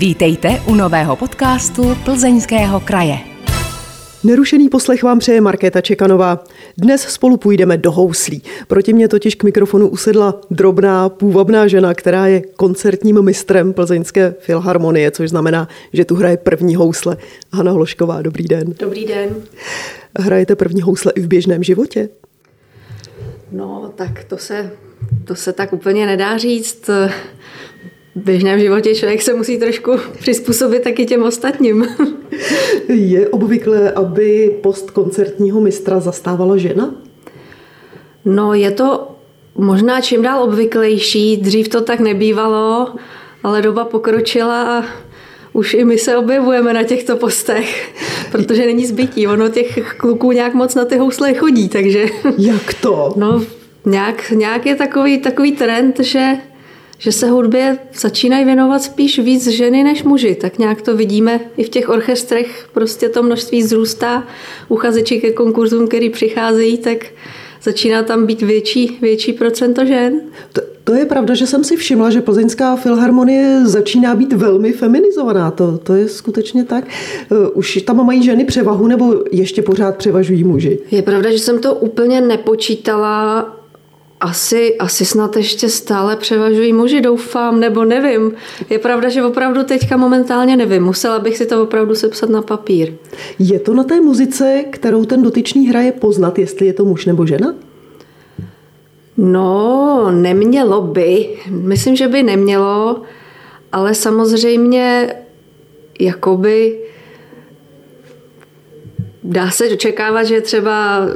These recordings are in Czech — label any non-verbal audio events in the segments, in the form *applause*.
Vítejte u nového podcastu Plzeňského kraje. Nerušený poslech vám přeje Markéta Čekanová. Dnes spolu půjdeme do houslí. Proti mě totiž k mikrofonu usedla drobná, půvabná žena, která je koncertním mistrem Plzeňské filharmonie, což znamená, že tu hraje první housle. Hana Hlošková, dobrý den. Dobrý den. Hrajete první housle i v běžném životě? No, tak to se, to se tak úplně nedá říct v běžném životě člověk se musí trošku přizpůsobit taky těm ostatním. *laughs* Je obvyklé, aby post koncertního mistra zastávala žena? No, je to možná čím dál obvyklejší. Dřív to tak nebývalo, ale doba pokročila a už i my se objevujeme na těchto postech, protože není zbytí. Ono těch kluků nějak moc na ty housle chodí, takže... Jak to? *laughs* No, nějak, nějak je takový, takový trend, že že se hudbě začínají věnovat spíš víc ženy než muži. Tak nějak to vidíme i v těch orchestrech, prostě to množství zrůstá. Uchazeči ke konkurzům, který přicházejí, tak začíná tam být větší, větší procento žen. To, to je pravda, že jsem si všimla, že plzeňská filharmonie začíná být velmi feminizovaná. To, to je skutečně tak. Eh, už tam mají ženy převahu nebo ještě pořád převažují muži? Je pravda, že jsem to úplně nepočítala asi, asi snad ještě stále převažují muži, doufám, nebo nevím. Je pravda, že opravdu teďka momentálně nevím. Musela bych si to opravdu sepsat na papír. Je to na té muzice, kterou ten dotyčný hraje poznat, jestli je to muž nebo žena? No, nemělo by. Myslím, že by nemělo, ale samozřejmě jakoby dá se očekávat, že třeba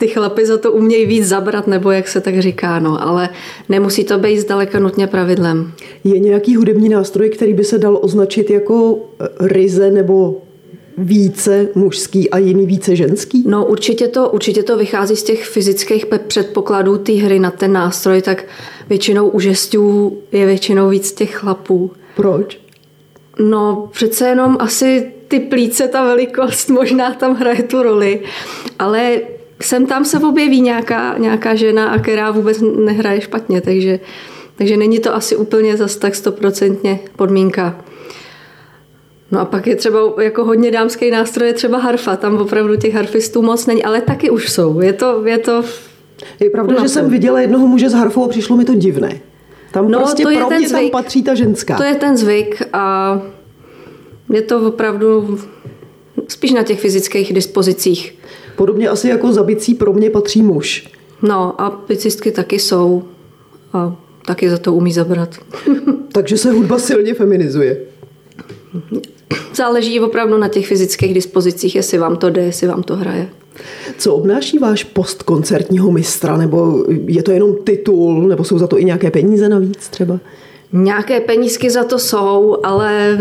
ty chlapy za to umějí víc zabrat, nebo jak se tak říká, no, ale nemusí to být zdaleka nutně pravidlem. Je nějaký hudební nástroj, který by se dal označit jako eh, ryze nebo více mužský a jiný více ženský? No určitě to, určitě to vychází z těch fyzických předpokladů té hry na ten nástroj, tak většinou u žestů je většinou víc těch chlapů. Proč? No přece jenom asi ty plíce, ta velikost možná tam hraje tu roli, ale sem tam se objeví nějaká, nějaká žena, a která vůbec nehraje špatně, takže, takže není to asi úplně zas tak stoprocentně podmínka. No a pak je třeba jako hodně dámský nástroj, je třeba harfa, tam opravdu těch harfistů moc není, ale taky už jsou. Je to, je to je pravda, že jsem viděla jednoho muže s harfou a přišlo mi to divné. Tam no, prostě to je pro ten mě zvyk. tam patří ta ženská. To je ten zvyk a je to opravdu spíš na těch fyzických dispozicích. Podobně asi jako za bicí pro mě patří muž. No a bicistky taky jsou a taky za to umí zabrat. *laughs* Takže se hudba silně feminizuje. Záleží opravdu na těch fyzických dispozicích, jestli vám to jde, jestli vám to hraje. Co obnáší váš post koncertního mistra? Nebo je to jenom titul? Nebo jsou za to i nějaké peníze navíc třeba? Nějaké penízky za to jsou, ale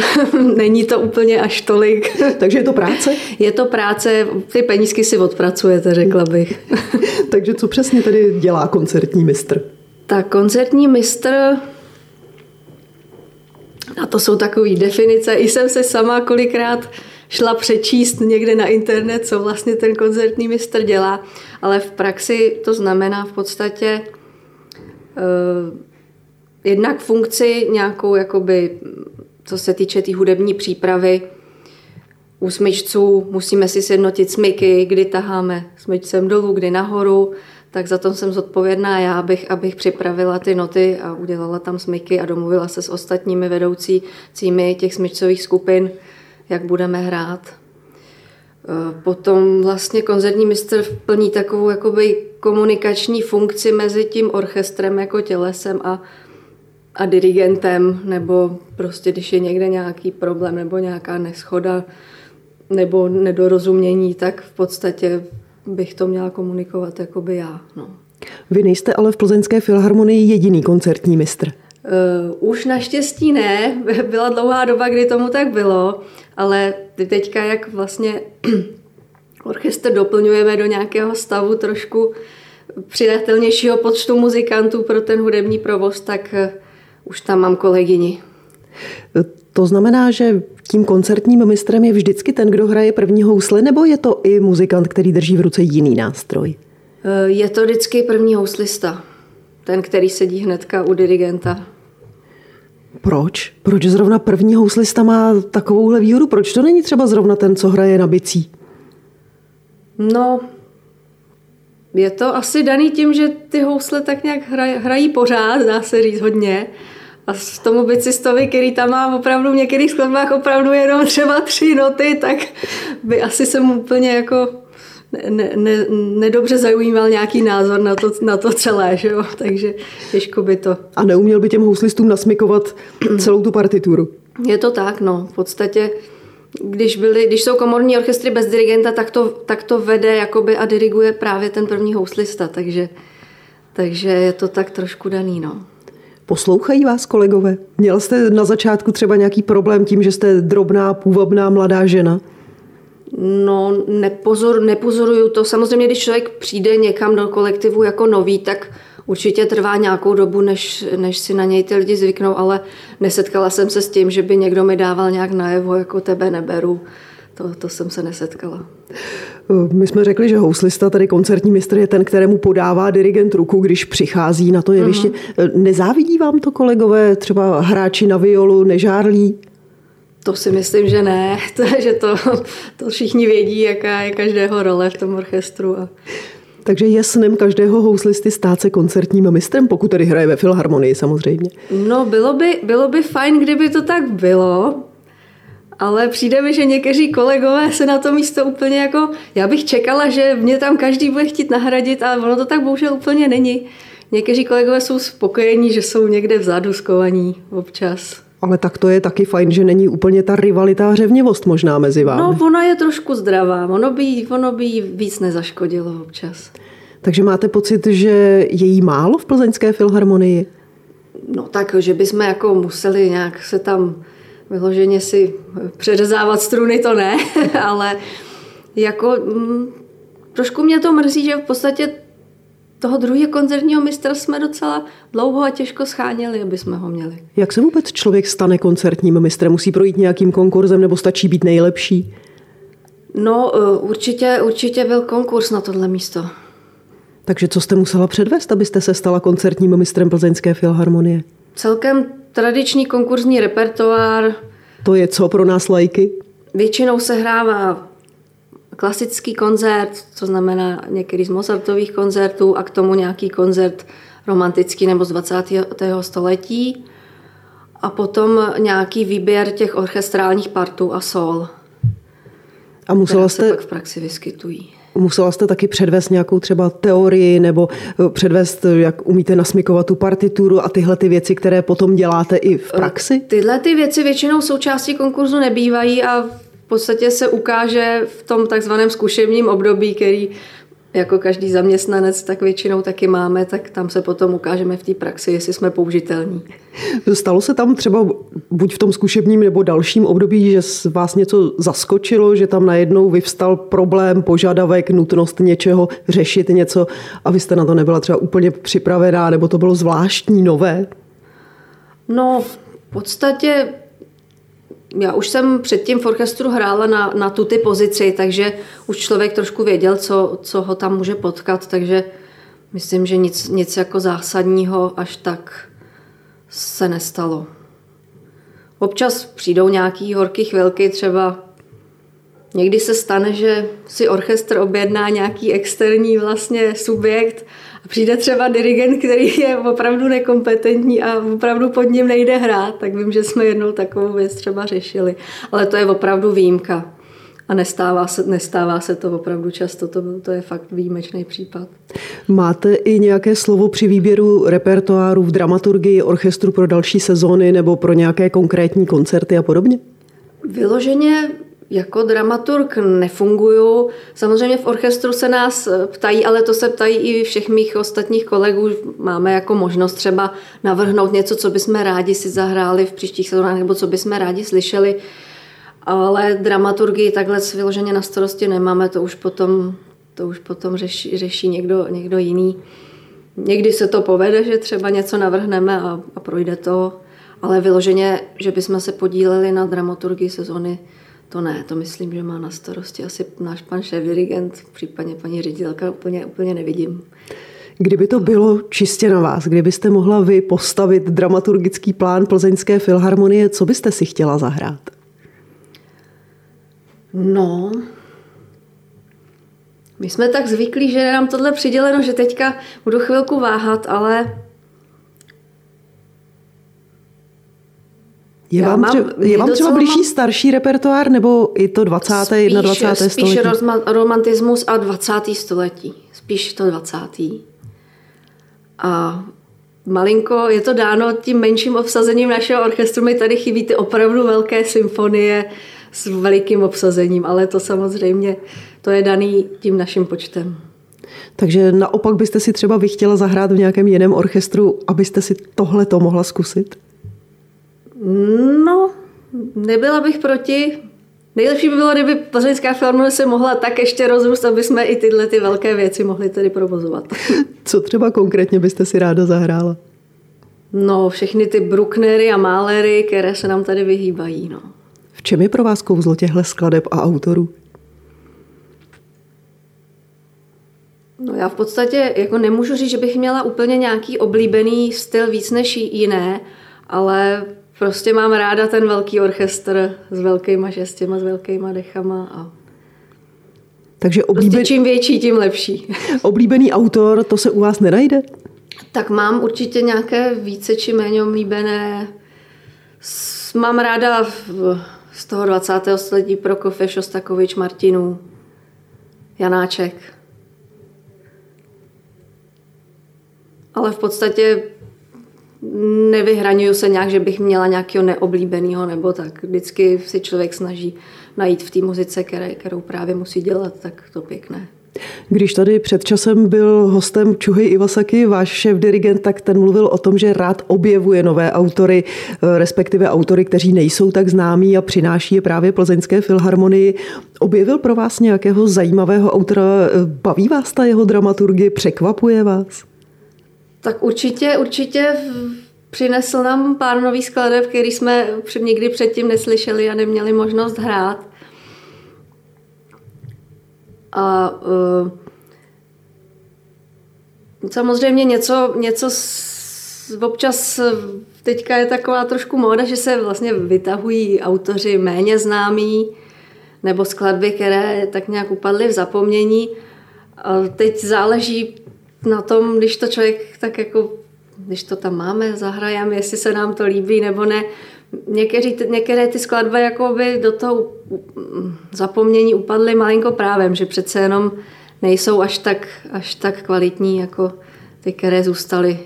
*laughs* Není to úplně až tolik. *laughs* Takže je to práce? Je to práce, ty penízky si odpracujete, řekla bych. *laughs* Takže co přesně tedy dělá koncertní mistr? Tak koncertní mistr, a to jsou takové definice, i jsem se sama kolikrát šla přečíst někde na internet, co vlastně ten koncertní mistr dělá, ale v praxi to znamená v podstatě uh, jednak funkci nějakou jakoby co se týče té tý hudební přípravy, u smyčců musíme si sjednotit smyky, kdy taháme smyčcem dolů, kdy nahoru, tak za to jsem zodpovědná já, abych, abych připravila ty noty a udělala tam smyky a domluvila se s ostatními vedoucími těch smyčcových skupin, jak budeme hrát. E, potom vlastně koncertní mistr plní takovou jakoby komunikační funkci mezi tím orchestrem jako tělesem a a dirigentem, nebo prostě když je někde nějaký problém nebo nějaká neschoda nebo nedorozumění, tak v podstatě bych to měla komunikovat jako by já. No. Vy nejste ale v Plzeňské filharmonii jediný koncertní mistr. Uh, už naštěstí ne. *laughs* Byla dlouhá doba, kdy tomu tak bylo, ale teďka, jak vlastně *clears throat* orchestr doplňujeme do nějakého stavu trošku přidatelnějšího počtu muzikantů pro ten hudební provoz, tak už tam mám kolegyni. To znamená, že tím koncertním mistrem je vždycky ten, kdo hraje první housle, nebo je to i muzikant, který drží v ruce jiný nástroj? Eh, je to vždycky první houslista. Ten, který sedí hnedka u dirigenta. Proč? Proč zrovna první houslista má takovouhle výhodu? Proč to není třeba zrovna ten, co hraje na bicí? No, je to asi daný tím, že ty housle tak nějak hraj, hrají pořád, dá se říct hodně. A s tomu bicistovi, který tam má opravdu v některých skladbách opravdu jenom třeba tři noty, tak by asi se mu úplně jako ne, ne, nedobře zaujímal nějaký názor na to, na to celé, že jo? takže těžko by to. A neuměl by těm houslistům nasmikovat *clears throat* celou tu partituru? Je to tak, no. V podstatě když, byly, když jsou komorní orchestry bez dirigenta, tak to, tak to vede jakoby a diriguje právě ten první houslista, takže, takže je to tak trošku daný. No. Poslouchají vás kolegové? Měl jste na začátku třeba nějaký problém tím, že jste drobná, půvabná mladá žena? No, nepozor, nepozoruju to. Samozřejmě, když člověk přijde někam do kolektivu jako nový, tak určitě trvá nějakou dobu, než, než si na něj ty lidi zvyknou, ale nesetkala jsem se s tím, že by někdo mi dával nějak najevo, jako tebe neberu. To, to jsem se nesetkala. My jsme řekli, že houslista, tady koncertní mistr, je ten, kterému podává dirigent ruku, když přichází na to jeviště. Mm-hmm. Nezávidí vám to kolegové, třeba hráči na violu, nežárlí? To si myslím, že ne, *laughs* to, že to, to všichni vědí, jaká je každého role v tom orchestru. A... Takže je snem každého houslisty stát se koncertním mistrem, pokud tedy hraje ve filharmonii samozřejmě. No, bylo by, bylo by fajn, kdyby to tak bylo, ale přijde mi, že někteří kolegové se na to místo úplně jako... Já bych čekala, že mě tam každý bude chtít nahradit a ono to tak bohužel úplně není. Někteří kolegové jsou spokojení, že jsou někde vzadu skovaní občas. Ale tak to je taky fajn, že není úplně ta rivalita a řevnivost možná mezi vámi. No, ona je trošku zdravá. Ono by, ono by víc nezaškodilo občas. Takže máte pocit, že je jí málo v plzeňské filharmonii? No tak, že bychom jako museli nějak se tam vyloženě si předezávat struny, to ne, *laughs* ale jako mm, trošku mě to mrzí, že v podstatě toho druhého koncertního mistra jsme docela dlouho a těžko scháněli, aby jsme ho měli. Jak se vůbec člověk stane koncertním mistrem? Musí projít nějakým konkurzem nebo stačí být nejlepší? No, eh, určitě, určitě byl konkurs na tohle místo. Takže co jste musela předvést, abyste se stala koncertním mistrem Plzeňské filharmonie? Celkem tradiční konkurzní repertoár. To je co pro nás lajky? Většinou se hrává klasický koncert, co znamená některý z Mozartových koncertů a k tomu nějaký koncert romantický nebo z 20. století a potom nějaký výběr těch orchestrálních partů a sol. A musela jste... se pak v praxi vyskytují. Musela jste taky předvést nějakou třeba teorii nebo eh, předvést, jak umíte nasmikovat tu partituru a tyhle ty věci, které potom děláte i v praxi? Tyhle ty věci většinou součástí konkurzu nebývají a podstatě se ukáže v tom takzvaném zkušebním období, který jako každý zaměstnanec, tak většinou taky máme, tak tam se potom ukážeme v té praxi, jestli jsme použitelní. Stalo se tam třeba buď v tom zkušebním nebo dalším období, že vás něco zaskočilo, že tam najednou vyvstal problém, požadavek, nutnost něčeho řešit něco a vy jste na to nebyla třeba úplně připravená, nebo to bylo zvláštní, nové? No, v podstatě já už jsem předtím v orchestru hrála na, na tu ty pozici, takže už člověk trošku věděl, co, co ho tam může potkat, takže myslím, že nic, nic jako zásadního až tak se nestalo. Občas přijdou nějaký horký chvilky, třeba někdy se stane, že si orchestr objedná nějaký externí vlastně subjekt a přijde třeba dirigent, který je opravdu nekompetentní a opravdu pod ním nejde hrát, tak vím, že jsme jednou takovou věc třeba řešili. Ale to je opravdu výjimka. A nestává se, nestává se to opravdu často, to, to je fakt výjimečný případ. Máte i nějaké slovo při výběru repertoáru v dramaturgii orchestru pro další sezóny nebo pro nějaké konkrétní koncerty a podobně? Vyloženě jako dramaturg nefunguju. Samozřejmě v orchestru se nás ptají, ale to se ptají i všech mých ostatních kolegů. Máme jako možnost třeba navrhnout něco, co bychom rádi si zahráli v příštích sezónách, nebo co bychom rádi slyšeli. Ale dramaturgii takhle vyloženě na starosti nemáme, to už potom, to už potom řeší, řeší někdo, někdo jiný. Někdy se to povede, že třeba něco navrhneme a, a projde to, ale vyloženě, že bychom se podíleli na dramaturgii sezóny, to ne, to myslím, že má na starosti asi náš pan šéf dirigent, případně paní ředitelka, úplně, úplně nevidím. Kdyby to bylo čistě na vás, kdybyste mohla vy postavit dramaturgický plán Plzeňské filharmonie, co byste si chtěla zahrát? No, my jsme tak zvyklí, že je nám tohle přiděleno, že teďka budu chvilku váhat, ale Je vám, třeba, je vám třeba blížší mám... starší repertoár nebo i to 20. Spíš, 21. Spíš století? romantismus a 20. století. Spíš to 20. A malinko je to dáno tím menším obsazením našeho orchestru. Mi tady chybí ty opravdu velké symfonie s velikým obsazením, ale to samozřejmě to je daný tím naším počtem. Takže naopak byste si třeba vy chtěla zahrát v nějakém jiném orchestru, abyste si tohle to mohla zkusit? No, nebyla bych proti. Nejlepší by bylo, kdyby Plzeňská filharmonie se mohla tak ještě rozrůst, aby jsme i tyhle ty velké věci mohli tedy provozovat. *laughs* Co třeba konkrétně byste si ráda zahrála? No, všechny ty Brucknery a Málery, které se nám tady vyhýbají. No. V čem je pro vás kouzlo těchto skladeb a autorů? No já v podstatě jako nemůžu říct, že bych měla úplně nějaký oblíbený styl víc než jiné, ale prostě mám ráda ten velký orchestr s velkýma žestěma, s velkýma dechama a takže oblíben... Prostě čím větší, tím lepší. *laughs* Oblíbený autor, to se u vás nenajde? Tak mám určitě nějaké více či méně oblíbené. Mám ráda z toho 20. století Prokofiev, Šostakovič, Martinů, Janáček. Ale v podstatě nevyhraňuju se nějak, že bych měla nějakého neoblíbeného nebo tak. Vždycky si člověk snaží najít v té muzice, které, kterou právě musí dělat, tak to pěkné. Když tady před časem byl hostem Čuhy Iwasaki, váš šéf dirigent, tak ten mluvil o tom, že rád objevuje nové autory, eh, respektive autory, kteří nejsou tak známí a přináší je právě Plzeňské filharmonii. Objevil pro vás nějakého zajímavého autora? Baví vás ta jeho dramaturgie? Překvapuje vás? Tak určitě, určitě přinesl nám pár nových skladeb, který jsme nikdy předtím neslyšeli a neměli možnost hrát. A uh, samozřejmě něco, něco s, občas teďka je taková trošku móda, že se vlastně vytahují autoři méně známí nebo skladby, které tak nějak upadly v zapomnění. A teď záleží na tom, když to člověk tak jako, když to tam máme, zahrajeme, jestli se nám to líbí nebo ne. Některé, některé ty skladby jako by do toho zapomnění upadly malinko právem, že přece jenom nejsou až tak, až tak kvalitní jako ty, které zůstaly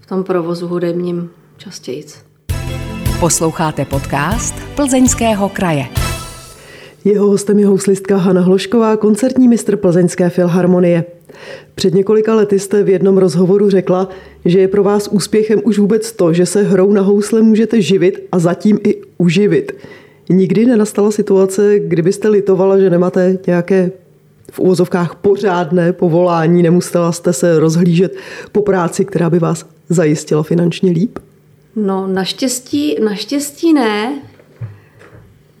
v tom provozu hudebním častěji. Posloucháte podcast Plzeňského kraje. Jeho hostem je houslistka Hana Hlošková, koncertní mistr Plzeňské filharmonie. Před několika lety jste v jednom rozhovoru řekla, že je pro vás úspěchem už vůbec to, že se hrou na housle můžete živit a zatím i uživit. Nikdy nenastala situace, kdybyste litovala, že nemáte nějaké v úvozovkách pořádné povolání, nemusela jste se rozhlížet po práci, která by vás zajistila finančně líp? No, naštěstí, naštěstí ne.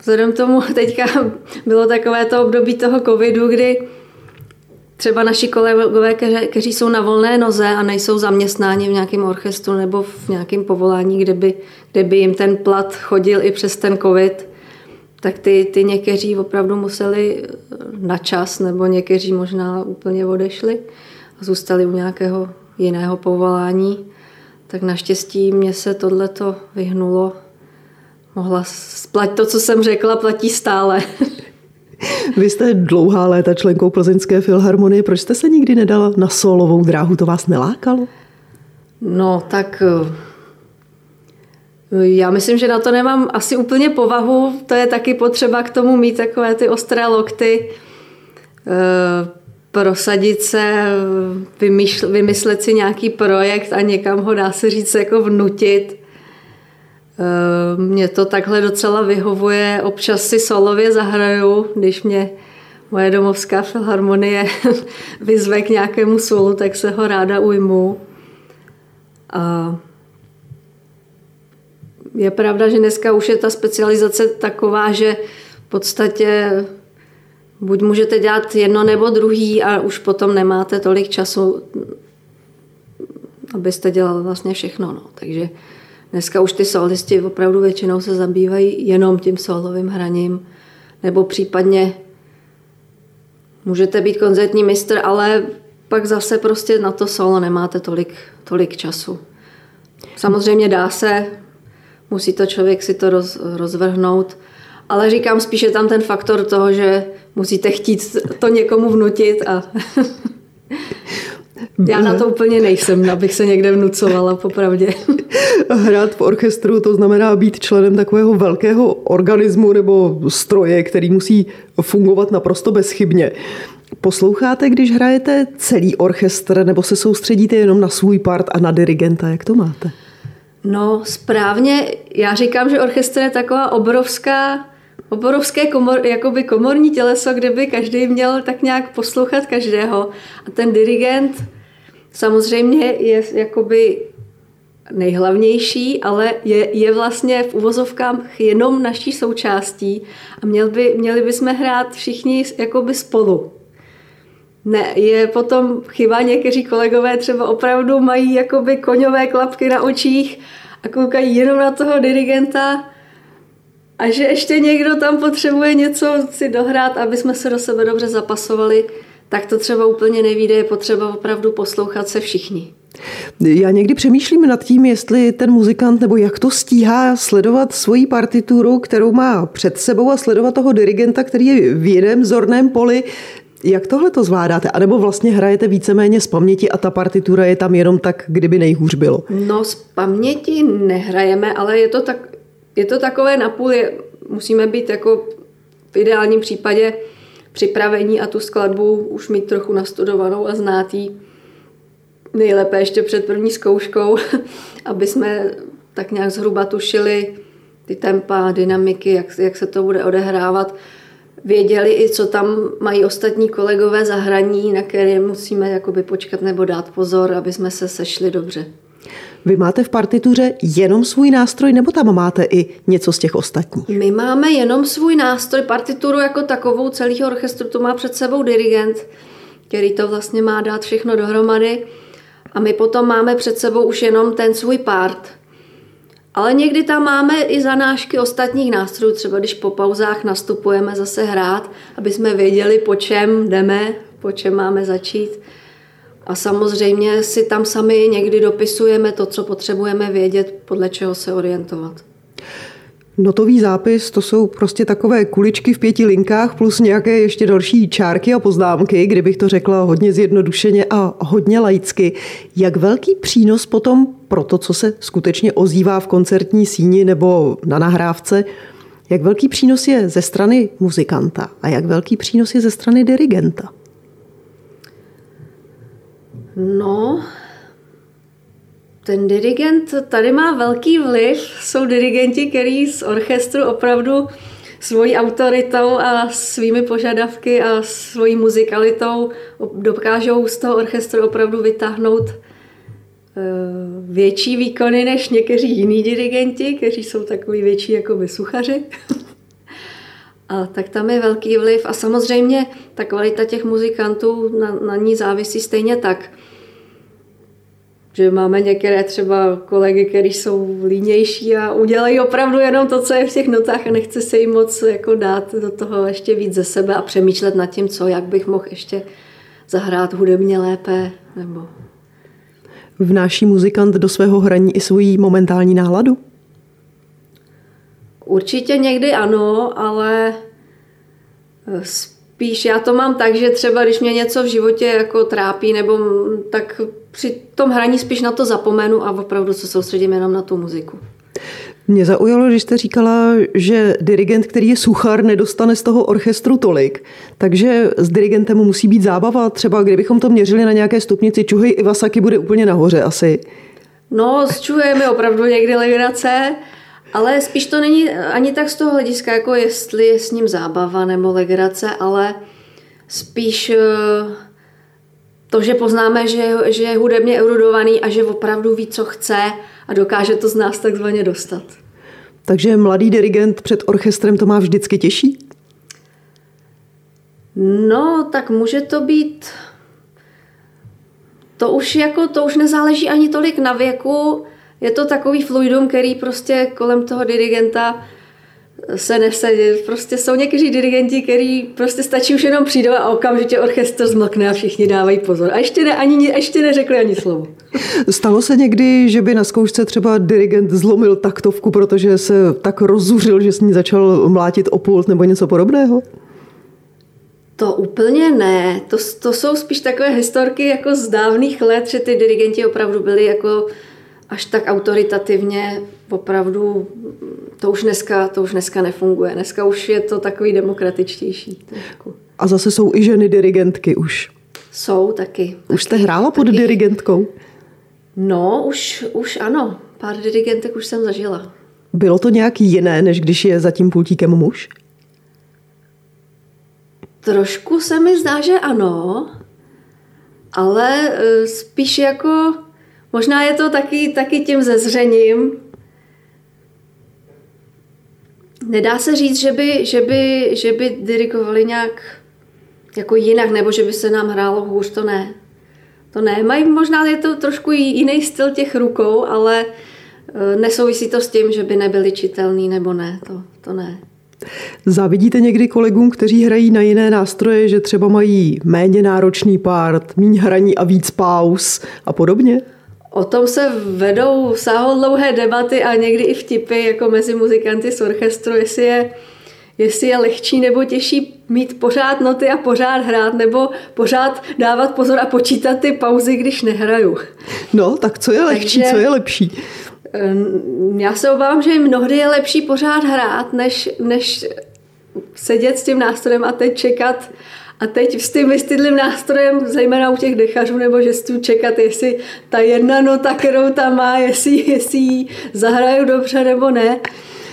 Vzhledem tomu *laughs* teďka bylo takové to období toho covidu, kdy třeba naši kolegové, kteří jsou na volné noze a nejsou zaměstnáni v nějakém orchestru nebo v nějakém povolání, kde by, kde by jim ten plat chodil i přes ten covid, tak ty, ty někteří opravdu museli na čas nebo někteří možná úplně odešli a zůstali u nějakého jiného povolání. Tak naštěstí mě se tohleto vyhnulo. Mohla splatit to, co jsem řekla, platí stále. *laughs* *laughs* Vy jste dlouhá léta členkou Plzeňské filharmonie. Proč jste se nikdy nedala na solovou dráhu? To vás nelákalo? No, tak eh, já myslím, že na to nemám asi úplně povahu. To je taky potřeba k tomu mít takové ty ostré lokty, eh, prosadit se, vymyslet si nějaký projekt a někam ho dá se říct jako vnutit. Eh, mě to takhle docela vyhovuje. Občas si solově zahraju, když mě moje domovská filharmonie *laughs* vyzve k nějakému solu, tak se ho ráda ujmu. A je pravda, že dneska už je ta specializace taková, že v podstatě buď můžete dělat jedno nebo druhý a už potom nemáte tolik času abyste dělali vlastně všechno. No. Takže dneska už ty solisti opravdu většinou se zabývají jenom tím solovým hraním, nebo případně můžete být koncertní mistr, ale pak zase prostě na to solo nemáte tolik, tolik času. Samozřejmě dá se, musí to člověk si to roz, rozvrhnout, ale říkám spíš je tam ten faktor toho, že musíte chtít to někomu vnutit a *laughs* já na to úplně nejsem, abych se někde vnucovala, popravdě. *laughs* Hrát v orchestru to znamená být členem takového velkého organismu nebo stroje, který musí fungovat naprosto bezchybně. Posloucháte, když hrajete celý orchestr, nebo se soustředíte jenom na svůj part a na dirigenta? Jak to máte? No, správně. Já říkám, že orchestr je taková obrovská, obrovské komor, jakoby komorní těleso, kde by každý měl tak nějak poslouchat každého. A ten dirigent samozřejmě je jakoby nejhlavnější, ale je, je vlastně v uvozovkách jenom naší součástí a měl by, měli bychom hrát všichni jakoby spolu. Ne, je potom chyba, někteří kolegové třeba opravdu mají jakoby koňové klapky na očích a koukají jenom na toho dirigenta a že ještě někdo tam potřebuje něco si dohrát, aby jsme se do sebe dobře zapasovali, tak to třeba úplně nevíde, je potřeba opravdu poslouchat se všichni. Já někdy přemýšlím nad tím, jestli ten muzikant nebo jak to stíhá sledovat svoji partituru, kterou má před sebou a sledovat toho dirigenta, který je v jiném zorném poli. Jak tohle to zvládáte? A nebo vlastně hrajete víceméně z paměti a ta partitura je tam jenom tak, kdyby nejhůř bylo? No z paměti nehrajeme, ale je to, tak, je to takové napůl, je, musíme být jako v ideálním případě připravení a tu skladbu už mít trochu nastudovanou a znátý. Nejlépe ještě před první zkouškou, *laughs* aby jsme tak nějak zhruba tušili ty tempa, dynamiky, jak, jak se to bude odehrávat věděli i, co tam mají ostatní kolegové za hraní, na které musíme jakoby počkat nebo dát pozor, aby jsme se sešli dobře. Vy máte v partituře jenom svůj nástroj, nebo tam máte i něco z těch ostatních? My máme jenom svůj nástroj, partituru jako takovou celého orchestru, to má před sebou dirigent, který to vlastně má dát všechno dohromady. A my potom máme před sebou už jenom ten svůj part. Ale někdy tam máme i zanášky ostatních nástrojů, třeba když po pauzách nastupujeme zase hrát, aby jsme věděli, po čem jdeme, po čem máme začít. A samozřejmě si tam sami někdy dopisujeme to, co potřebujeme vědět, podle čeho se orientovat. Notový zápis to jsou prostě takové kuličky v pěti linkách plus nějaké ještě další čárky a poznámky, kdybych to řekla hodně zjednodušeně a hodně laicky. Jak velký přínos potom pro to, co se skutečně ozývá v koncertní síni nebo na nahrávce, jak velký přínos je ze strany muzikanta a jak velký přínos je ze strany dirigenta? No, ten dirigent tady má velký vliv. Jsou dirigenti, kteří z orchestru opravdu svojí autoritou a svými požadavky a svojí muzikalitou dokážou z toho orchestru opravdu vytáhnout eh, větší výkony než někteří jiní dirigenti, kteří jsou takový větší jako suchaři. *laughs* a tak tam je velký vliv a samozřejmě ta kvalita těch muzikantů na, na ní závisí stejně tak že máme některé třeba kolegy, kteří jsou línější a udělají opravdu jenom to, co je v těch notách a nechce se jim moc jako dát do toho ještě víc ze sebe a přemýšlet nad tím, co, jak bych mohl ještě zahrát hudebně lépe. Nebo... Vnáší muzikant do svého hraní i svoji momentální náladu? Určitě někdy ano, ale spíš já to mám tak, že třeba když mě něco v životě jako trápí, nebo tak při tom hraní spíš na to zapomenu a opravdu se soustředím jenom na tu muziku. Mě zaujalo, že jste říkala, že dirigent, který je suchar, nedostane z toho orchestru tolik. Takže s dirigentem musí být zábava. Třeba kdybychom to měřili na nějaké stupnici, Čuhej Iwasaki bude úplně nahoře asi. No, s Čuhem je opravdu někdy legrace, ale spíš to není ani tak z toho hlediska, jako jestli je s ním zábava nebo legrace, ale spíš eh, to, že poznáme, že, že je hudebně erudovaný a že opravdu ví, co chce a dokáže to z nás takzvaně dostat. Takže mladý dirigent před orchestrem to má vždycky těžší? No, tak může to být to už jako, to už nezáleží ani tolik na věku, je to takový fluidum, který prostě kolem toho dirigenta se nese. Prostě jsou někteří dirigenti, který prostě stačí už jenom přijít a okamžitě orchestr zmlkne a všichni dávají pozor. A ještě, ne, ani, ještě neřekli ani slovo. Stalo se někdy, že by na zkoušce třeba dirigent zlomil taktovku, protože se tak rozuřil, že s ní začal mlátit o pult nebo něco podobného? To úplně ne. To, to jsou spíš takové historky jako z dávných let, že ty dirigenti opravdu byli jako až tak autoritativně opravdu to už dneska, to už dneska nefunguje. Dneska už je to takový demokratičtější trošku. A zase jsou i ženy dirigentky už. Jsou taky. Už jste hrála pod taky. dirigentkou? No, už, už ano. Pár dirigentek už jsem zažila. Bylo to nějak jiné, než když je za tím pultíkem muž? Trošku se mi zdá, že ano, ale e, spíš jako, možná je to taky, taky tím zezřením. Nedá se říct, že by, že by, že by dirigovali nějak jako jinak, nebo že by se nám hrálo hůř, to ne. To ne. Mají možná je to trošku jiný styl těch rukou, ale e, nesouvisí to s tím, že by nebyli čitelný nebo ne. To, to ne. Závidíte někdy kolegům, kteří hrají na jiné nástroje, že třeba mají méně náročný part, méně hraní a víc pauz a podobně? O tom se vedou sáhodlouhé debaty a někdy i vtipy jako mezi muzikanty z orchestru, jestli je, jestli je lehčí nebo těžší mít pořád noty a pořád hrát, nebo pořád dávat pozor a počítat ty pauzy, když nehraju. No, tak co je lehčí, Takže, co je lepší? Já se obávám, že mnohdy je lepší pořád hrát, než, než sedět s tím nástrojem a teď čekat a teď s tím vystydlým nástrojem, zejména u těch dechařů, nebo že si čekat, jestli ta jedna nota, kterou tam má, jestli, jestli ji zahraju dobře nebo ne.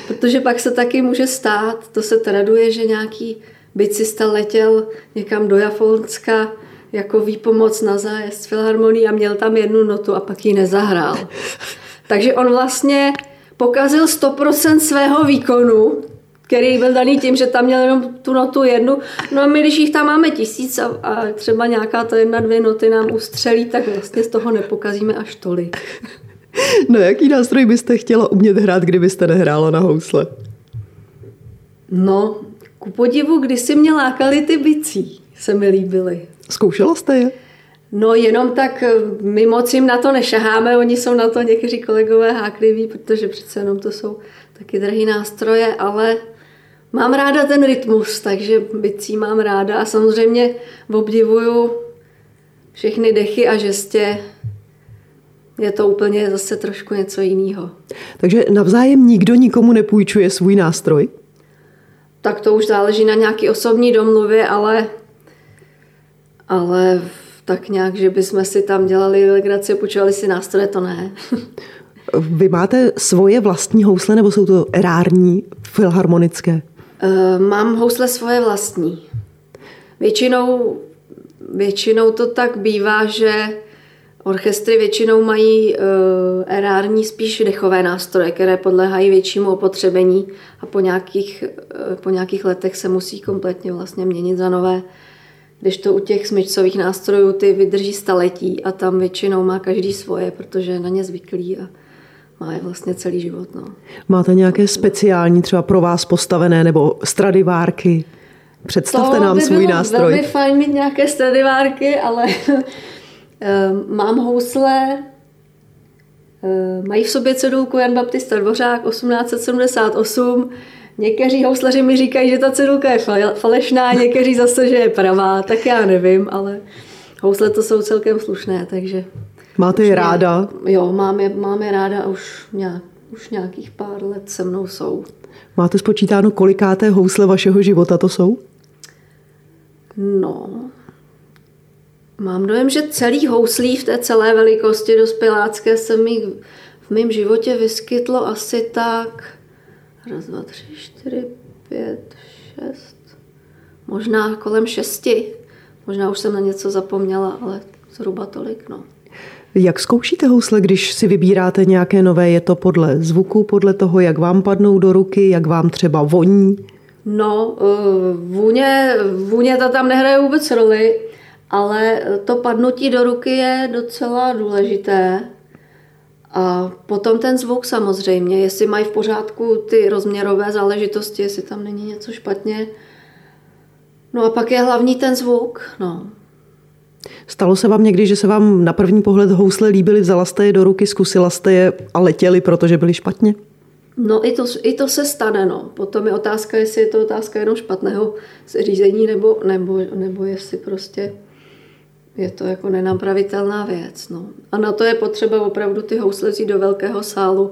Protože pak se taky může stát, to se traduje, že nějaký bicista letěl někam do Japonska jako výpomoc na zájezd filharmonii a měl tam jednu notu a pak ji nezahrál. Takže on vlastně pokazil 100% svého výkonu, který byl daný tím, že tam měl jenom tu notu jednu. No a my, když jich tam máme tisíc a, a třeba nějaká ta jedna, dvě noty nám ustřelí, tak vlastně z toho nepokazíme až tolik. *laughs* No jaký nástroj byste chtěla umět hrát, kdybyste nehrála na housle? No, ku podivu, když si mě lákali ty bicí, se mi líbily. Zkoušela jste je? No jenom tak, eh, my moc jim na to nešaháme, oni jsou na to někteří kolegové hákliví, protože přece jenom to jsou taky drahý nástroje, ale mám ráda ten rytmus, takže bicí mám ráda a samozřejmě obdivuju všechny dechy a žestě. Je to úplně zase trošku něco jiného. Takže navzájem nikdo nikomu nepůjčuje svůj nástroj? Tak to už záleží na nějaký osobní domluvě, ale, ale tak nějak, že bychom si tam dělali legraci a půjčovali si nástroje, to ne. Vy máte svoje vlastní housle nebo jsou to erární filharmonické? Uh, mám housle svoje vlastní. Většinou, většinou to tak bývá, že orchestry většinou mají uh, erární spíš dechové nástroje, které podléhají většímu opotřebení a po nějakých, uh, po nějakých letech se musí kompletně vlastně měnit za nové když to u těch smyčcových nástrojů ty vydrží staletí a tam většinou má každý svoje, protože je na ně zvyklý a má je vlastně celý život. No. Máte nějaké speciální třeba pro vás postavené nebo stradivárky? Představte to nám by svůj nástroj. To velmi fajn mít nějaké stradivárky, ale *laughs* ehm, mám housle, ehm, mají v sobě cedulku Jan Baptista Dvořák 1878, Někteří houslaři mi říkají, že ta cedulka je falešná, *laughs* někteří zase, že je pravá, tak já nevím, ale housle to jsou celkem slušné, takže... Máte je ráda? Jo, mám je, mám je ráda a už, nějak, už nějakých pár let se mnou jsou. Máte spočítáno, kolikáté housle vašeho života to jsou? No, mám dojem, že celý houslí v té celé velikosti dospělácké se mi v mém životě vyskytlo asi tak Raz, dva, tři, čtyři, pět, šest. Možná kolem šesti. Možná už jsem na něco zapomněla, ale zhruba tolik, no. Jak zkoušíte housle, když si vybíráte nějaké nové? Je to podle zvuku, podle toho, jak vám padnou do ruky, jak vám třeba voní? No, eh, vůně, vůně to tam nehraje vůbec roli, ale to padnutí do ruky je docela důležité. A potom ten zvuk samozřejmě, jestli mají v pořádku ty rozměrové záležitosti, jestli tam není něco špatně. No a pak je hlavní ten zvuk. No. Stalo se vám někdy, že se vám na první pohled housle líbily, vzala jste je do ruky, zkusila jste je a letěli, protože byly špatně? No i to, i to se stane, no. Potom je otázka, jestli je to otázka jenom špatného řízení, nebo, nebo, nebo jestli prostě je to jako nenapravitelná věc. No. A na to je potřeba opravdu ty housle do velkého sálu,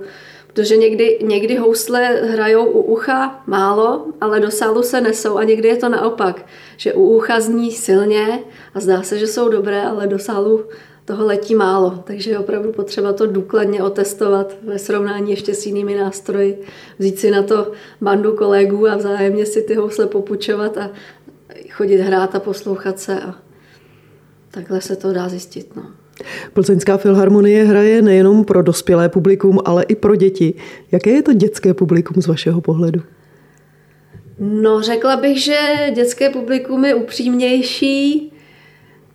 protože někdy, někdy housle hrajou u ucha málo, ale do sálu se nesou a někdy je to naopak, že u ucha zní silně a zdá se, že jsou dobré, ale do sálu toho letí málo, takže je opravdu potřeba to důkladně otestovat ve srovnání ještě s jinými nástroji, vzít si na to bandu kolegů a vzájemně si ty housle popučovat a chodit hrát a poslouchat se a takhle se to dá zjistit. No. Plzeňská filharmonie hraje nejenom pro dospělé publikum, ale i pro děti. Jaké je to dětské publikum z vašeho pohledu? No, řekla bych, že dětské publikum je upřímnější.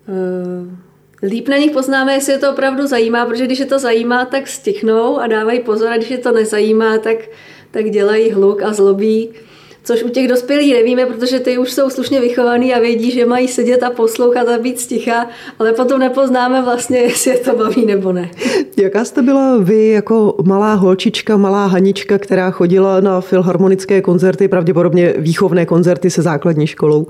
Eh, líp na nich poznáme, jestli je to opravdu zajímá, protože když je to zajímá, tak stichnou a dávají pozor, a když je to nezajímá, tak, tak dělají hluk a zlobí. Což u těch dospělých nevíme, protože ty už jsou slušně vychovaný a vědí, že mají sedět a poslouchat a být sticha, ale potom nepoznáme vlastně, *laughs* jestli je to baví nebo ne. Jaká jste byla vy jako malá holčička, malá Hanička, která chodila na filharmonické koncerty, pravděpodobně výchovné koncerty se základní školou?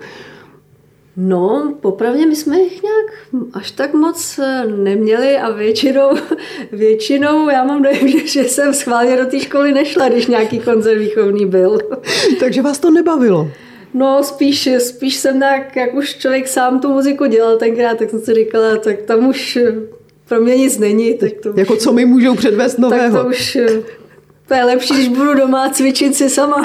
No, popravdě my jsme jich nějak až tak moc eh, neměli a většinou, *laughs* většinou já mám dojem, *laughs* že, že jsem schválně do té školy nešla, když nějaký koncert výchovný byl. *laughs* Takže vás to nebavilo? No, spíš, spíš jsem tak, jak už člověk sám tu muziku dělal tenkrát, tak jsem si říkala, tak tam už eh, pro mě nic není. Tak to jako už, co mi můžou předvést nového? Tak to už eh, to je lepší, když budu doma cvičit si sama.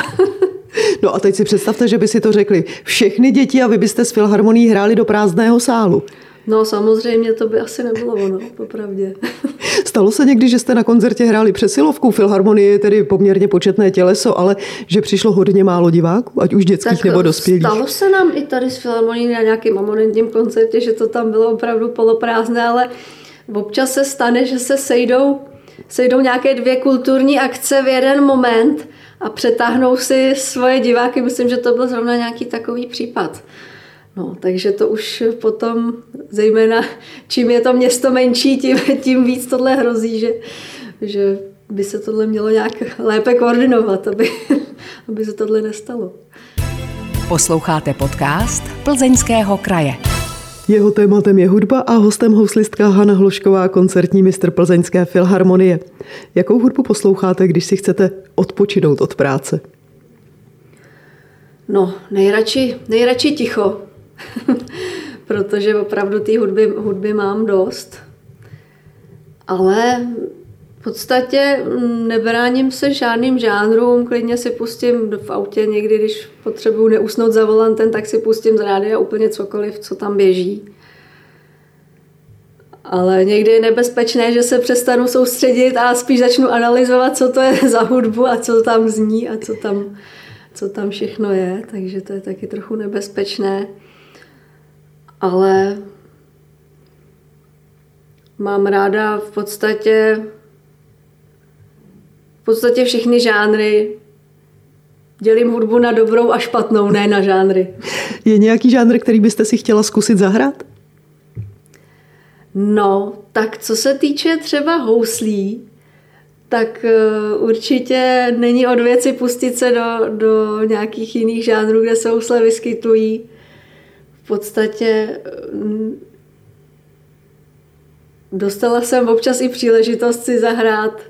No a teď si představte, že by si to řekli všechny děti a vy byste s Filharmonií hráli do prázdného sálu. No samozřejmě to by asi nebylo ono, popravdě. *laughs* Stalo se někdy, že jste na koncertě hráli přesilovku? Filharmonie je tedy poměrně početné těleso, ale že přišlo hodně málo diváků, ať už dětských tak nebo dospělých. Stalo se nám i tady s Filharmonií na nějakém amonentním koncertě, že to tam bylo opravdu poloprázdné, ale občas se stane, že se sejdou, sejdou nějaké dvě kulturní akce v jeden moment a přetáhnou si svoje diváky. Myslím, že to byl zrovna nějaký takový případ. No, takže to už potom, zejména čím je to město menší, tím, tím víc tohle hrozí, že, že by se tohle mělo nějak lépe koordinovat, aby, aby se tohle nestalo. Posloucháte podcast Plzeňského kraje. Jeho tématem je hudba a hostem houslistka Hana Hlošková, koncertní mistr Plzeňské filharmonie. Jakou hudbu posloucháte, když si chcete odpočinout od práce? No, nejradši, nejradši ticho, *laughs* protože opravdu té hudby, hudby mám dost. Ale v podstatě nebráním se žádným žánrům, klidně si pustím v autě někdy, když potřebuju neusnout za volantem, tak si pustím z rádia úplně cokoliv, co tam běží. Ale někdy je nebezpečné, že se přestanu soustředit a spíš začnu analyzovat, co to je *laughs* za hudbu a co tam zní a co tam, co tam všechno je. Takže to je taky trochu nebezpečné. Ale mám ráda v podstatě v podstatě všechny žánry. Dělím hudbu na dobrou a špatnou, ne na žánry. Je nějaký žánr, který byste si chtěla zkusit zahrát? No, tak co se týče třeba houslí, tak eh, určitě není od věci pustit se do, do nějakých jiných žánrů, kde se housle vyskytují. V podstatě mm, dostala jsem občas i příležitost si zahrát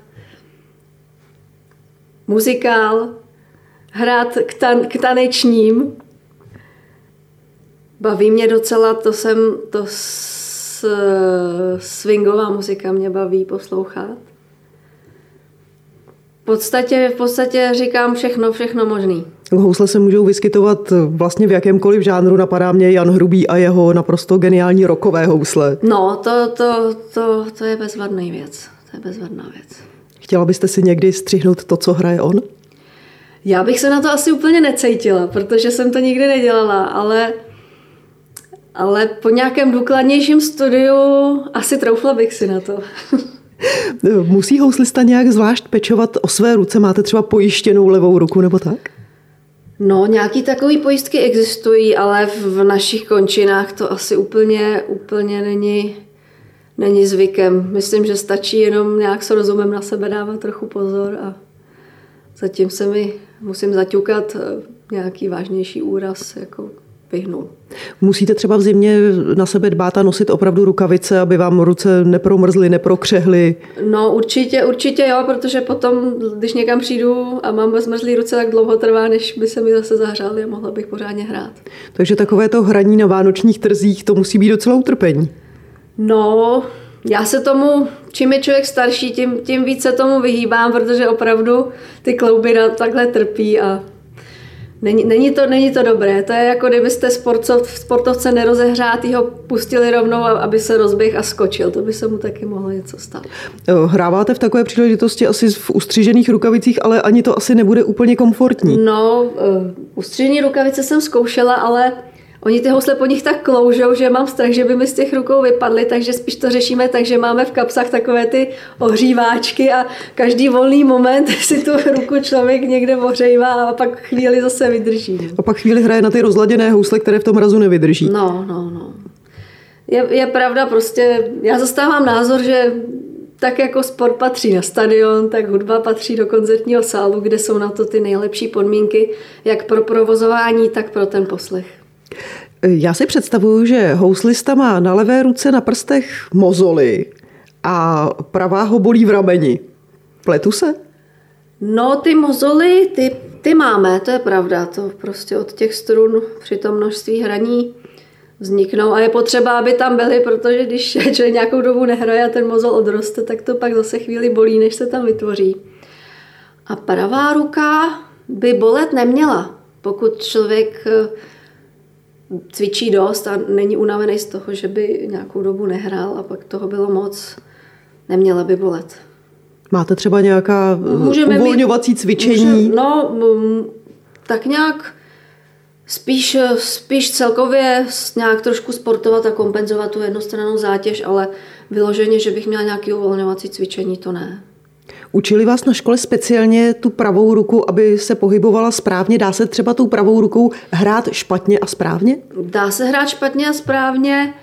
muzikál, hrát k, tan- k tanečním. Baví mě docela, to jsem, to s, swingová muzika mě baví poslouchat. V podstatě, v podstatě říkám všechno, všechno možný. Housle se můžou vyskytovat vlastně v jakémkoliv žánru. Napadá mě Jan Hrubý a jeho naprosto geniální rokové housle. No, to, to, to, to je bezvadný věc. To je bezvadná věc. Chtěla byste si někdy střihnout to, co hraje on? Já bych se na to asi úplně necítila, protože jsem to nikdy nedělala, ale Ale po nějakém důkladnějším studiu asi troufla bych si na to. *laughs* Musí houslista nějak zvlášť pečovat o své ruce? Máte třeba pojištěnou levou ruku nebo tak? No, nějaký takový pojistky existují, ale v našich končinách to asi úplně, úplně není, není zvykem. Myslím, že stačí jenom nějak s rozumem na sebe dávat trochu pozor a zatím se mi musím zaťukat eh, nějaký vážnější úraz jako vyhnul. Musíte třeba v zimě na sebe dbát a nosit opravdu rukavice, aby vám ruce nepromrzly, neprokřehly? No určitě, určitě jo, protože potom, když někam přijdu a mám zmrzlý ruce, tak dlouho trvá, než by se mi zase zahřály a mohla bych pořádně hrát. Takže takové to hraní na vánočních trzích, to musí být docela utrpení. No, já se tomu, čím je člověk starší, tím, tím více tomu vyhýbám, protože opravdu ty klouby takhle trpí a Není, není, to, není to dobré. To je jako kdybyste sportov, sportovce nerozehřátýho pustili rovnou, aby se rozběh a skočil. To by se mu taky mohlo něco stát. Hráváte v takové příležitosti asi v ustřižených rukavicích, ale ani to asi nebude úplně komfortní. No, uh, ustřižený rukavice jsem zkoušela, ale Oni ty housle po nich tak kloužou, že mám strach, že by mi z těch rukou vypadly, takže spíš to řešíme tak, že máme v kapsách takové ty ohříváčky a každý volný moment *laughs* si tu ruku člověk někde ohřívá a pak chvíli zase vydrží. A pak chvíli hraje na ty rozladěné housle, které v tom razu nevydrží. No, no, no. Je, je pravda, prostě já zastávám názor, že tak jako sport patří na stadion, tak hudba patří do koncertního sálu, kde jsou na to ty nejlepší podmínky, jak pro provozování, tak pro ten poslech. Já si představuju, že houslista má na levé ruce na prstech mozoly a pravá ho bolí v rameni. Pletu se? No, ty mozoly, ty, ty máme, to je pravda. To prostě od těch strun při tom množství hraní vzniknou a je potřeba, aby tam byly, protože když člověk nějakou dobu nehraje a ten mozol odroste, tak to pak zase chvíli bolí, než se tam vytvoří. A pravá ruka by bolet neměla, pokud člověk cvičí dost a není unavený z toho, že by nějakou dobu nehrál a pak toho bylo moc, neměla by bolet. Máte třeba nějaká eh, Můžeme uvolňovací mít, cvičení? Může, no, tak nějak spíš, spíš celkově nějak trošku sportovat a kompenzovat tu jednostrannou zátěž, ale vyloženě, že bych měla nějaké uvolňovací cvičení, to ne. Učili vás na škole speciálně tu pravou ruku, aby se pohybovala správně? Dá se třeba tou pravou rukou hrát špatně a správně? Dá se hrát špatně a správně.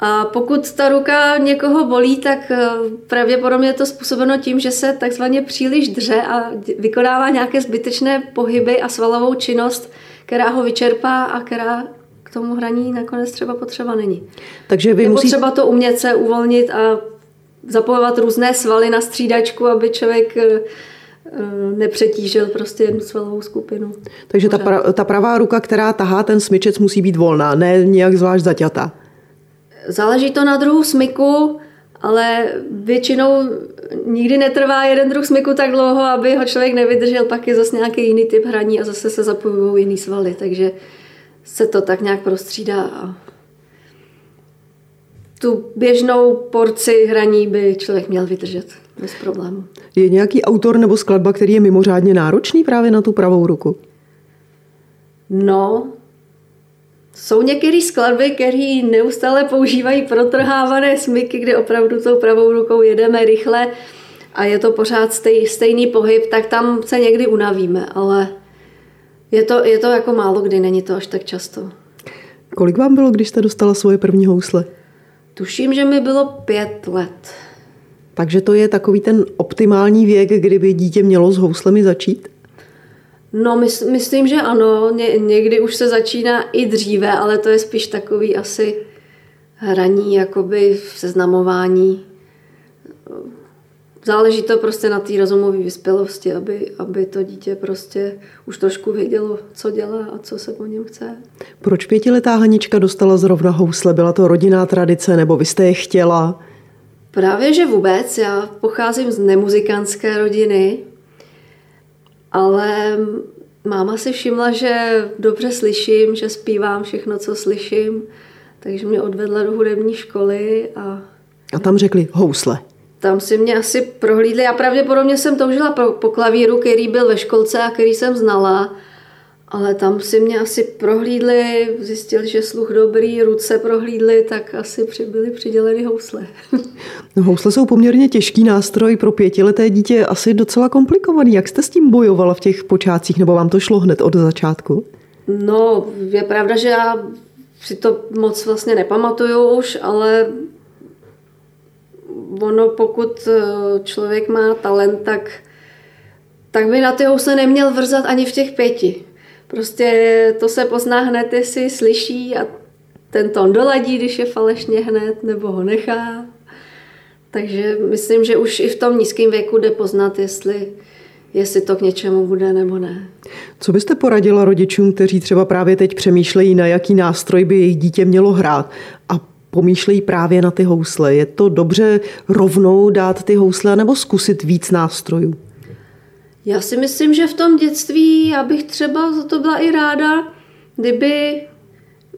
A pokud ta ruka někoho bolí, tak eh, pravděpodobně je to způsobeno tím, že se takzvaně příliš dře a vykonává nějaké zbytečné pohyby a svalovou činnost, která ho vyčerpá a která k tomu hraní nakonec třeba potřeba není. Takže vy je musí... potřeba to umět se uvolnit a zapojovat různé svaly na střídačku, aby člověk eh, eh, nepřetížil prostě jednu svalovou skupinu. Takže ta, pra, ta pravá ruka, která tahá ten smyčec, musí být volná, ne nějak zvlášť zaťata. Záleží to na druhu smyku, ale většinou nikdy netrvá jeden druh smyku tak dlouho, aby ho člověk nevydržel, pak je zase nějaký jiný typ hraní a zase se zapojují jiný svaly, takže se to tak nějak prostřídá a tu běžnou porci hraní by člověk měl vydržet bez problému. Je nějaký autor nebo skladba, který je mimořádně náročný právě na tu pravou ruku? No, jsou některé skladby, které neustále používají protrhávané smyky, kde opravdu tou pravou rukou jedeme rychle a je to pořád stej, stejný pohyb, tak tam se někdy unavíme, ale je to, je to jako málo kdy, není to až tak často. Kolik vám bylo, když jste dostala svoje první housle? Tuším, že mi bylo pět let. Takže to je takový ten optimální věk, kdyby dítě mělo s houslemi začít? No, mys- myslím, že ano. Ně- někdy už se začíná i dříve, ale to je spíš takový asi hraní, jakoby seznamování záleží to prostě na té rozumové vyspělosti, aby, aby to dítě prostě už trošku vědělo, co dělá a co se po něm chce. Proč pětiletá Hanička dostala zrovna housle? Byla to rodinná tradice nebo vy jste je chtěla? Právě, že vůbec. Já pocházím z nemuzikantské rodiny, ale máma si všimla, že dobře slyším, že zpívám všechno, co slyším, takže mě odvedla do hudební školy a... A tam řekli housle tam si mě asi prohlídli. Já pravděpodobně jsem toužila po, po klavíru, který byl ve školce a který jsem znala. ale tam si mě asi prohlídli, zjistili, že sluch dobrý, ruce prohlídli, tak asi byly přiděleny housle. *laughs* No, housle jsou poměrně těžký nástroj pro pětileté dítě, asi docela komplikovaný. Jak jste s tím bojovala v těch počátcích, nebo vám to šlo hned od začátku? No, je pravda, že já si to moc vlastně nepamatuju už, ale ono, pokud eh, člověk má talent, tak, tak by na ty housle neměl vrzat ani v těch pěti. Prostě to se pozná hned, jestli slyší a ten tón doladí, když je falešně hned, nebo ho nechá. Takže myslím, že už i v tom nízkém věku jde poznat, jestli, jestli to k něčemu bude nebo ne. Co byste poradila rodičům, kteří třeba právě teď přemýšlejí, na jaký nástroj by jejich dítě mělo hrát a pomýšlejí právě na ty housle? Je to dobře rovnou dát ty housle nebo zkusit víc nástrojů? Já si myslím, že v tom dětství já bych třeba za to byla i ráda, kdyby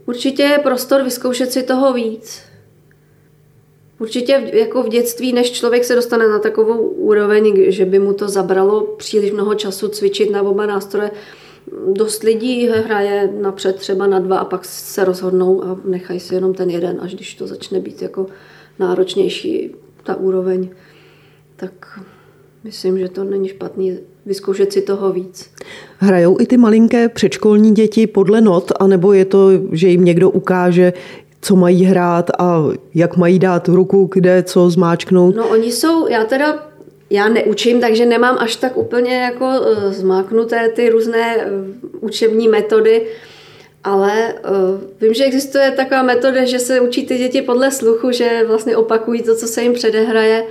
určitě je prostor vyzkoušet si toho víc. Určitě jako v dětství, než člověk se dostane na takovou úroveň, že by mu to zabralo příliš mnoho času cvičit na oba nástroje, dost lidí hraje napřed třeba na dva a pak se rozhodnou a nechají si jenom ten jeden, až když to začne být jako náročnější ta úroveň, tak myslím, že to není špatný vyzkoušet si toho víc. Hrajou i ty malinké předškolní děti podle not, anebo je to, že jim někdo ukáže, co mají hrát a jak mají dát ruku, kde co zmáčknout? No oni jsou, já teda já neučím, takže nemám až tak úplně jako uh, zmáknuté ty různé uh, učební metody, ale uh, vím, že existuje taková metoda, že se učí ty děti podle sluchu, že vlastně opakují to, co se jim předehraje,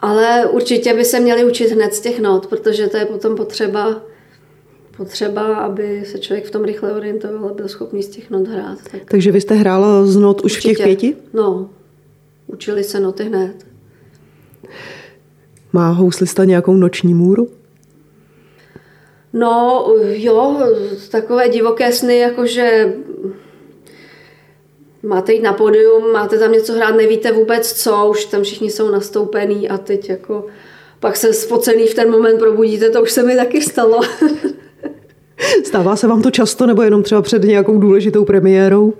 ale určitě by se měli učit hned z těch not, protože to je potom potřeba potřeba, aby se člověk v tom rychle orientoval a byl schopný z těch not hrát. Tak... Takže vy jste hrála z not už Určitě. v těch pěti? No, učili se noty hned. Má houslista nějakou noční můru? No, jo, takové divoké sny, jakože máte jít na podium, máte tam něco hrát, nevíte vůbec co, už tam všichni jsou nastoupení a teď jako pak se spocený v ten moment probudíte, to už se mi taky stalo. *laughs* Stává se vám to často nebo jenom třeba před nějakou důležitou premiérou?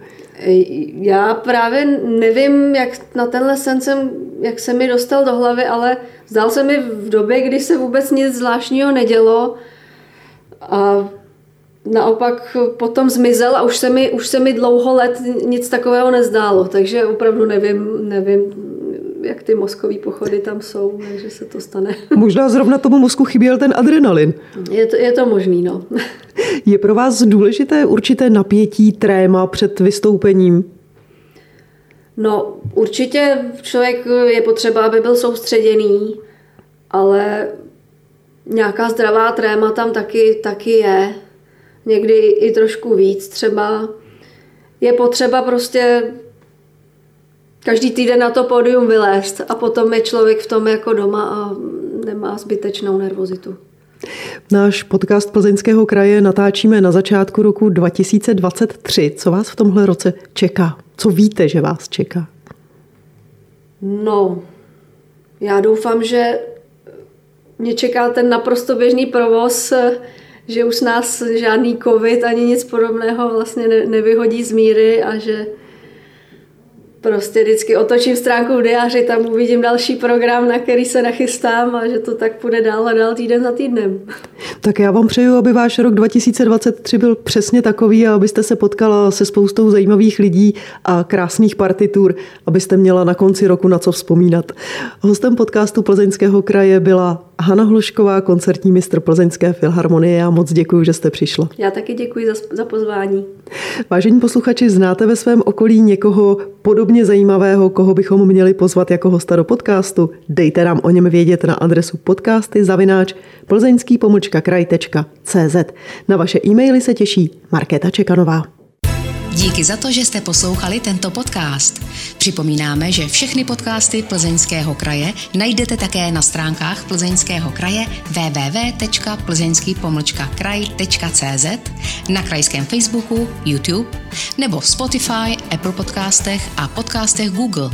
Já právě nevím, jak na tenhle sen jsem, jak se mi dostal do hlavy, ale zdal se mi v době, kdy se vůbec nic zvláštního nedělo a naopak potom zmizel a už se mi, už se mi dlouho let nic takového nezdálo, takže opravdu nevím, nevím, jak ty mozkové pochody tam jsou, takže se to stane. *laughs* Možná zrovna tomu mozku chyběl ten adrenalin. Je to, je to možný, no. *laughs* Je pro vás důležité určité napětí, tréma před vystoupením? No, určitě člověk je potřeba, aby byl soustředěný, ale nějaká zdravá tréma tam taky, taky je. Někdy i trošku víc třeba. Je potřeba prostě každý týden na to pódium vylézt a potom je člověk v tom jako doma a nemá zbytečnou nervozitu. Náš podcast Plzeňského kraje natáčíme na začátku roku 2023. Co vás v tomhle roce čeká? Co víte, že vás čeká? No, já doufám, že mě čeká ten naprosto běžný provoz, že už nás žádný covid ani nic podobného vlastně nevyhodí z míry a že prostě vždycky otočím stránku v diáři, tam uvidím další program, na který se nachystám a že to tak půjde dál a dál týden za týdnem. Tak já vám přeju, aby váš rok 2023 byl přesně takový a abyste se potkala se spoustou zajímavých lidí a krásných partitur, abyste měla na konci roku na co vzpomínat. Hostem podcastu Plzeňského kraje byla Hana Hlušková, koncertní mistr Plzeňské filharmonie. Já moc děkuji, že jste přišla. Já taky děkuji za, za pozvání. Vážení posluchači, znáte ve svém okolí někoho podobně zajímavého, koho bychom měli pozvat jako hosta do podcastu? Dejte nám o něm vědět na adresu podcasty zavináč plzeňský kraj.cz. Na vaše e-maily se těší Markéta Čekanová. Díky za to, že jste poslouchali tento podcast. Připomínáme, že všechny podcasty Plzeňského kraje najdete také na stránkách Plzeňského kraje www.plzeňský-kraj.cz, na krajském Facebooku, YouTube nebo v Spotify, Apple podcastech a podcastech Google.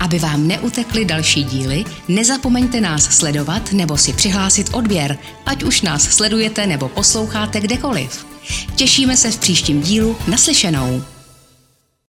Aby vám neutekly další díly, nezapomeňte nás sledovat nebo si přihlásit odběr, ať už nás sledujete nebo posloucháte kdekoliv. Těšíme se v příštím dílu naslyšenou.